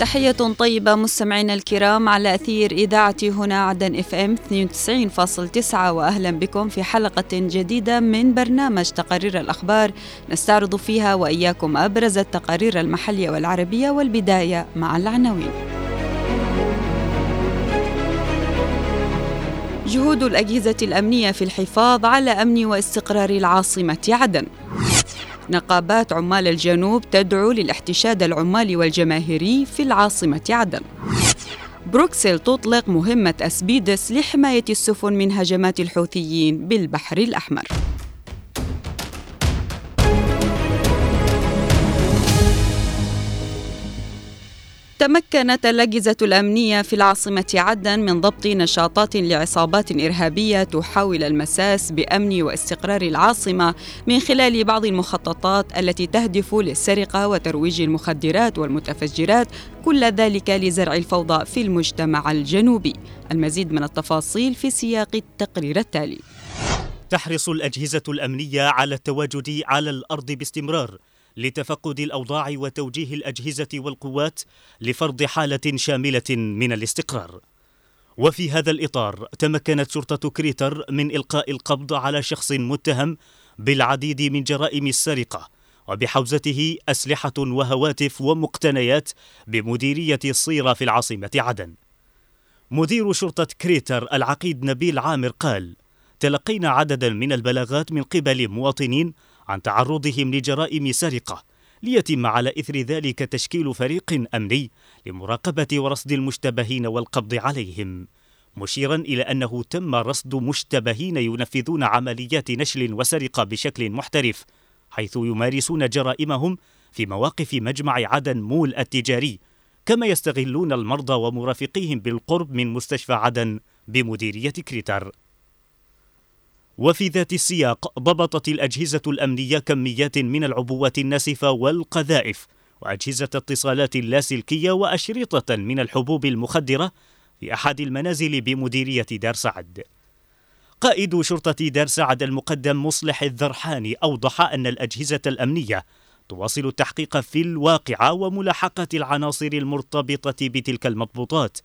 تحية طيبة مستمعينا الكرام على أثير إذاعة هنا عدن إف إم 92.9 وأهلا بكم في حلقة جديدة من برنامج تقارير الأخبار نستعرض فيها وإياكم أبرز التقارير المحلية والعربية والبداية مع العناوين. جهود الأجهزة الأمنية في الحفاظ على أمن واستقرار العاصمة عدن. نقابات عمال الجنوب تدعو للاحتشاد العمالي والجماهيري في العاصمة عدن. بروكسل تطلق مهمة أسبيدس لحماية السفن من هجمات الحوثيين بالبحر الأحمر. تمكنت الأجهزة الأمنية في العاصمة عدن من ضبط نشاطات لعصابات إرهابية تحاول المساس بأمن واستقرار العاصمة من خلال بعض المخططات التي تهدف للسرقة وترويج المخدرات والمتفجرات كل ذلك لزرع الفوضى في المجتمع الجنوبي. المزيد من التفاصيل في سياق التقرير التالي. تحرص الأجهزة الأمنية على التواجد على الأرض باستمرار لتفقد الأوضاع وتوجيه الأجهزة والقوات لفرض حالة شاملة من الاستقرار. وفي هذا الإطار تمكنت شرطة كريتر من إلقاء القبض على شخص متهم بالعديد من جرائم السرقة وبحوزته أسلحة وهواتف ومقتنيات بمديرية الصيرة في العاصمة عدن. مدير شرطة كريتر العقيد نبيل عامر قال تلقينا عددا من البلاغات من قبل مواطنين عن تعرضهم لجرائم سرقة ليتم على إثر ذلك تشكيل فريق أمني لمراقبة ورصد المشتبهين والقبض عليهم مشيرا إلى أنه تم رصد مشتبهين ينفذون عمليات نشل وسرقة بشكل محترف حيث يمارسون جرائمهم في مواقف مجمع عدن مول التجاري كما يستغلون المرضى ومرافقيهم بالقرب من مستشفى عدن بمديرية كريتر. وفي ذات السياق ضبطت الأجهزة الأمنية كميات من العبوات الناسفة والقذائف وأجهزة اتصالات اللاسلكية وأشرطة من الحبوب المخدرة في أحد المنازل بمديرية دار سعد. قائد شرطة دار سعد المقدم مصلح الذرحاني أوضح أن الأجهزة الأمنية تواصل التحقيق في الواقعة وملاحقة العناصر المرتبطة بتلك المضبوطات،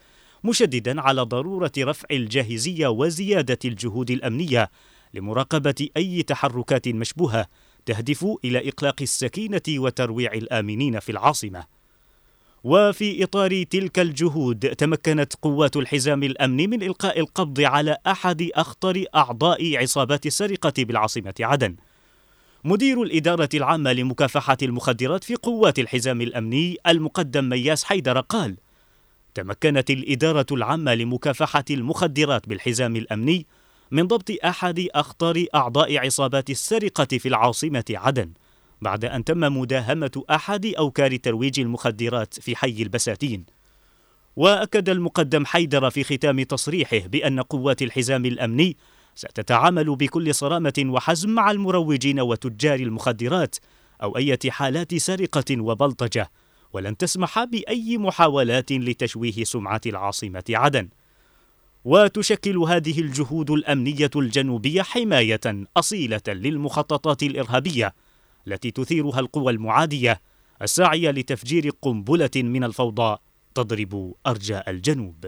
مشددا على ضرورة رفع الجاهزية وزيادة الجهود الأمنية لمراقبة أي تحركات مشبوهة تهدف إلى إقلاق السكينة وترويع الآمنين في العاصمة. وفي إطار تلك الجهود تمكنت قوات الحزام الأمني من إلقاء القبض على أحد أخطر أعضاء عصابات السرقة بالعاصمة عدن. مدير الإدارة العامة لمكافحة المخدرات في قوات الحزام الأمني المقدم مياس حيدر قال: تمكنت الإدارة العامة لمكافحة المخدرات بالحزام الأمني من ضبط أحد أخطر أعضاء عصابات السرقة في العاصمة عدن بعد أن تم مداهمة أحد أوكار ترويج المخدرات في حي البساتين. وأكد المقدم حيدر في ختام تصريحه بأن قوات الحزام الأمني ستتعامل بكل صرامة وحزم مع المروجين وتجار المخدرات أو أي حالات سرقة وبلطجة ولن تسمح بأي محاولات لتشويه سمعة العاصمة عدن. وتشكل هذه الجهود الأمنية الجنوبية حماية أصيلة للمخططات الإرهابية التي تثيرها القوى المعادية الساعية لتفجير قنبلة من الفوضى تضرب أرجاء الجنوب.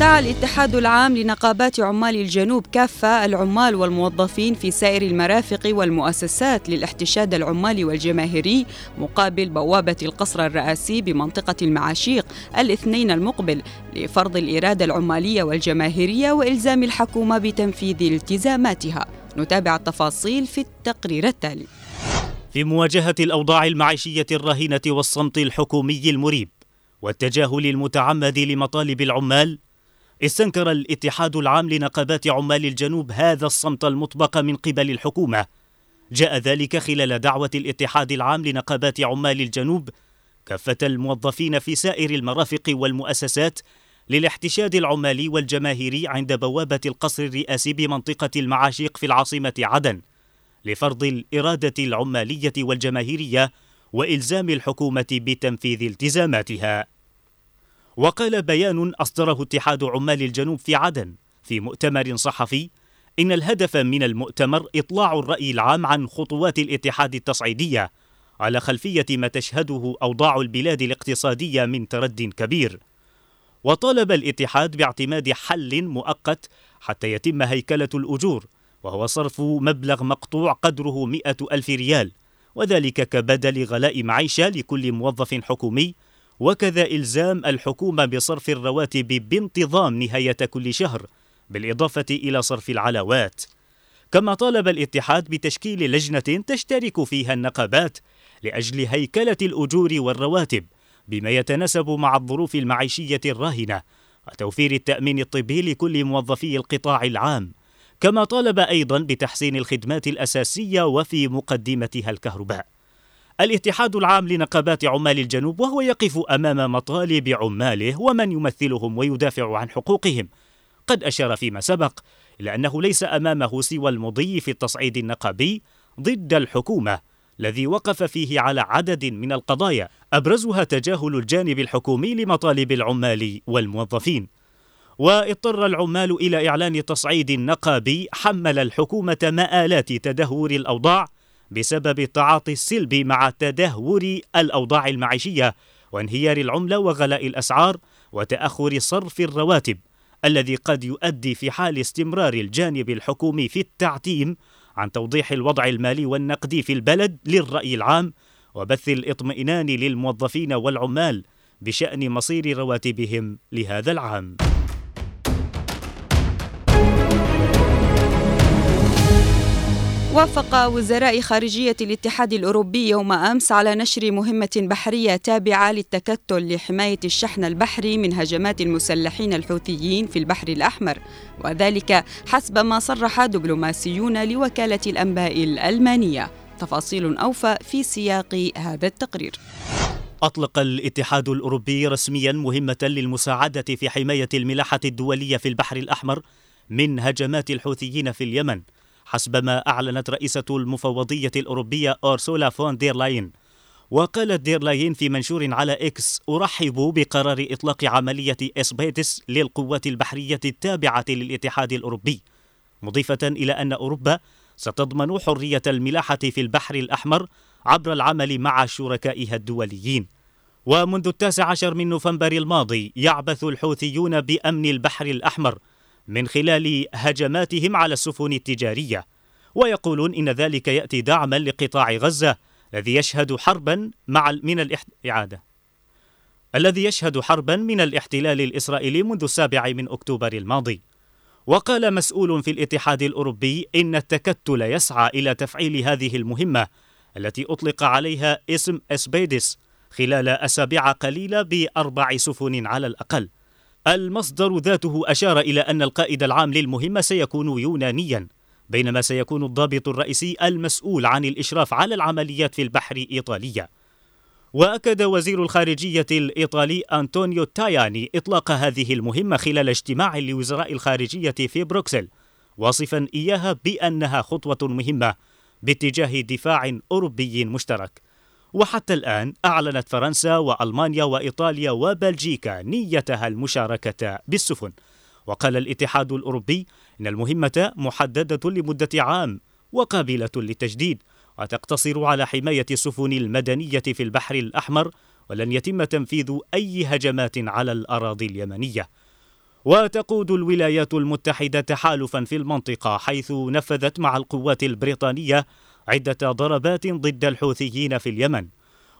دعا الاتحاد العام لنقابات عمال الجنوب كافة العمال والموظفين في سائر المرافق والمؤسسات للاحتشاد العمالي والجماهيري مقابل بوابة القصر الرئاسي بمنطقة المعاشيق الاثنين المقبل لفرض الإرادة العمالية والجماهيرية وإلزام الحكومة بتنفيذ التزاماتها. نتابع التفاصيل في التقرير التالي. في مواجهة الأوضاع المعيشية الرهينة والصمت الحكومي المريب والتجاهل المتعمد لمطالب العمال استنكر الاتحاد العام لنقابات عمال الجنوب هذا الصمت المطبق من قبل الحكومة. جاء ذلك خلال دعوة الاتحاد العام لنقابات عمال الجنوب كافة الموظفين في سائر المرافق والمؤسسات للاحتشاد العمالي والجماهيري عند بوابة القصر الرئاسي بمنطقة المعاشيق في العاصمة عدن لفرض الإرادة العمالية والجماهيرية وإلزام الحكومة بتنفيذ التزاماتها. وقال بيان أصدره اتحاد عمال الجنوب في عدن. في مؤتمر صحفي إن الهدف من المؤتمر إطلاع الرأي العام عن خطوات الاتحاد التصعيدية على خلفية ما تشهده أوضاع البلاد الاقتصادية من ترد كبير. وطالب الاتحاد باعتماد حل مؤقت حتى يتم هيكلة الأجور وهو صرف مبلغ مقطوع قدره مئة ألف ريال وذلك كبدل غلاء معيشة لكل موظف حكومي وكذا إلزام الحكومة بصرف الرواتب بانتظام نهاية كل شهر بالإضافة إلى صرف العلاوات. كما طالب الاتحاد بتشكيل لجنة تشترك فيها النقابات لأجل هيكلة الأجور والرواتب بما يتناسب مع الظروف المعيشية الراهنة وتوفير التأمين الطبي لكل موظفي القطاع العام. كما طالب أيضا بتحسين الخدمات الأساسية وفي مقدمتها الكهرباء. الاتحاد العام لنقابات عمال الجنوب وهو يقف أمام مطالب عماله ومن يمثلهم ويدافع عن حقوقهم. قد أشار فيما سبق إلى أنه ليس أمامه سوى المضي في التصعيد النقابي ضد الحكومة الذي وقف فيه على عدد من القضايا أبرزها تجاهل الجانب الحكومي لمطالب العمال والموظفين. وإضطر العمال إلى إعلان تصعيد نقابي حمل الحكومة مآلات تدهور الأوضاع بسبب التعاطي السلبي مع تدهور الأوضاع المعيشية وانهيار العملة وغلاء الأسعار وتأخر صرف الرواتب الذي قد يؤدي في حال استمرار الجانب الحكومي في التعتيم عن توضيح الوضع المالي والنقدي في البلد للرأي العام وبث الاطمئنان للموظفين والعمال بشأن مصير رواتبهم لهذا العام. وافق وزراء خارجية الاتحاد الأوروبي يوم أمس على نشر مهمة بحرية تابعة للتكتل لحماية الشحن البحري من هجمات المسلحين الحوثيين في البحر الأحمر. وذلك حسب ما صرح دبلوماسيون لوكالة الأنباء الألمانية. تفاصيل أوفى في سياق هذا التقرير. أطلق الاتحاد الأوروبي رسميا مهمة للمساعدة في حماية الملاحة الدولية في البحر الأحمر من هجمات الحوثيين في اليمن. حسب ما أعلنت رئيسة المفوضية الأوروبية أورسولا فون دير لاين. وقالت دير لاين في منشور على إكس أرحب بقرار إطلاق عملية أسبيدس للقوات البحرية التابعة للاتحاد الأوروبي. مضيفة إلى أن أوروبا ستضمن حرية الملاحة في البحر الأحمر عبر العمل مع شركائها الدوليين. ومنذ التاسع عشر من نوفمبر الماضي يعبث الحوثيون بأمن البحر الأحمر من خلال هجماتهم على السفن التجارية. ويقولون إن ذلك يأتي دعما لقطاع غزة الذي يشهد حربا مع من الاعاده الذي يشهد حربا من الاحتلال الإسرائيلي منذ السابع من أكتوبر الماضي. وقال مسؤول في الاتحاد الأوروبي إن التكتل يسعى إلى تفعيل هذه المهمة التي أطلق عليها اسم أسبيدس خلال أسابيع قليلة بأربع سفن على الأقل. المصدر ذاته أشار إلى أن القائد العام للمهمة سيكون يونانيا بينما سيكون الضابط الرئيسي المسؤول عن الإشراف على العمليات في البحر إيطالية. وأكد وزير الخارجية الإيطالي أنطونيو تاياني إطلاق هذه المهمة خلال اجتماع لوزراء الخارجية في بروكسل واصفا إياها بأنها خطوة مهمة باتجاه دفاع أوروبي مشترك. وحتى الآن أعلنت فرنسا وألمانيا وإيطاليا وبلجيكا نيتها المشاركة بالسفن. وقال الاتحاد الأوروبي إن المهمة محددة لمدة عام وقابلة للتجديد وتقتصر على حماية السفن المدنية في البحر الأحمر ولن يتم تنفيذ أي هجمات على الأراضي اليمنية. وتقود الولايات المتحدة تحالفا في المنطقة حيث نفذت مع القوات البريطانية عدة ضربات ضد الحوثيين في اليمن.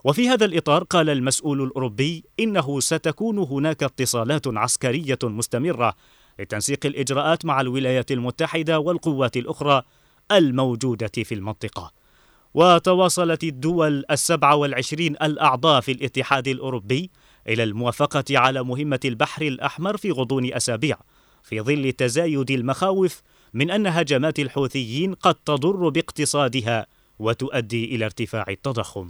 وفي هذا الإطار قال المسؤول الأوروبي إنه ستكون هناك اتصالات عسكرية مستمرة لتنسيق الإجراءات مع الولايات المتحدة والقوات الأخرى الموجودة في المنطقة. وتواصلت الدول السبع والعشرين الأعضاء في الاتحاد الأوروبي إلى الموافقة على مهمة البحر الأحمر في غضون أسابيع في ظل تزايد المخاوف من أن هجمات الحوثيين قد تضر باقتصادها وتؤدي إلى ارتفاع التضخم.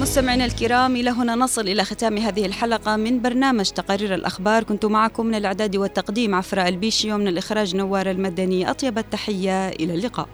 مستمعينا الكرام إلى هنا نصل إلى ختام هذه الحلقة من برنامج تقارير الأخبار. كنت معكم من الإعداد والتقديم عفراء البيشي ومن الإخراج نوار المدني أطيب التحية. إلى اللقاء.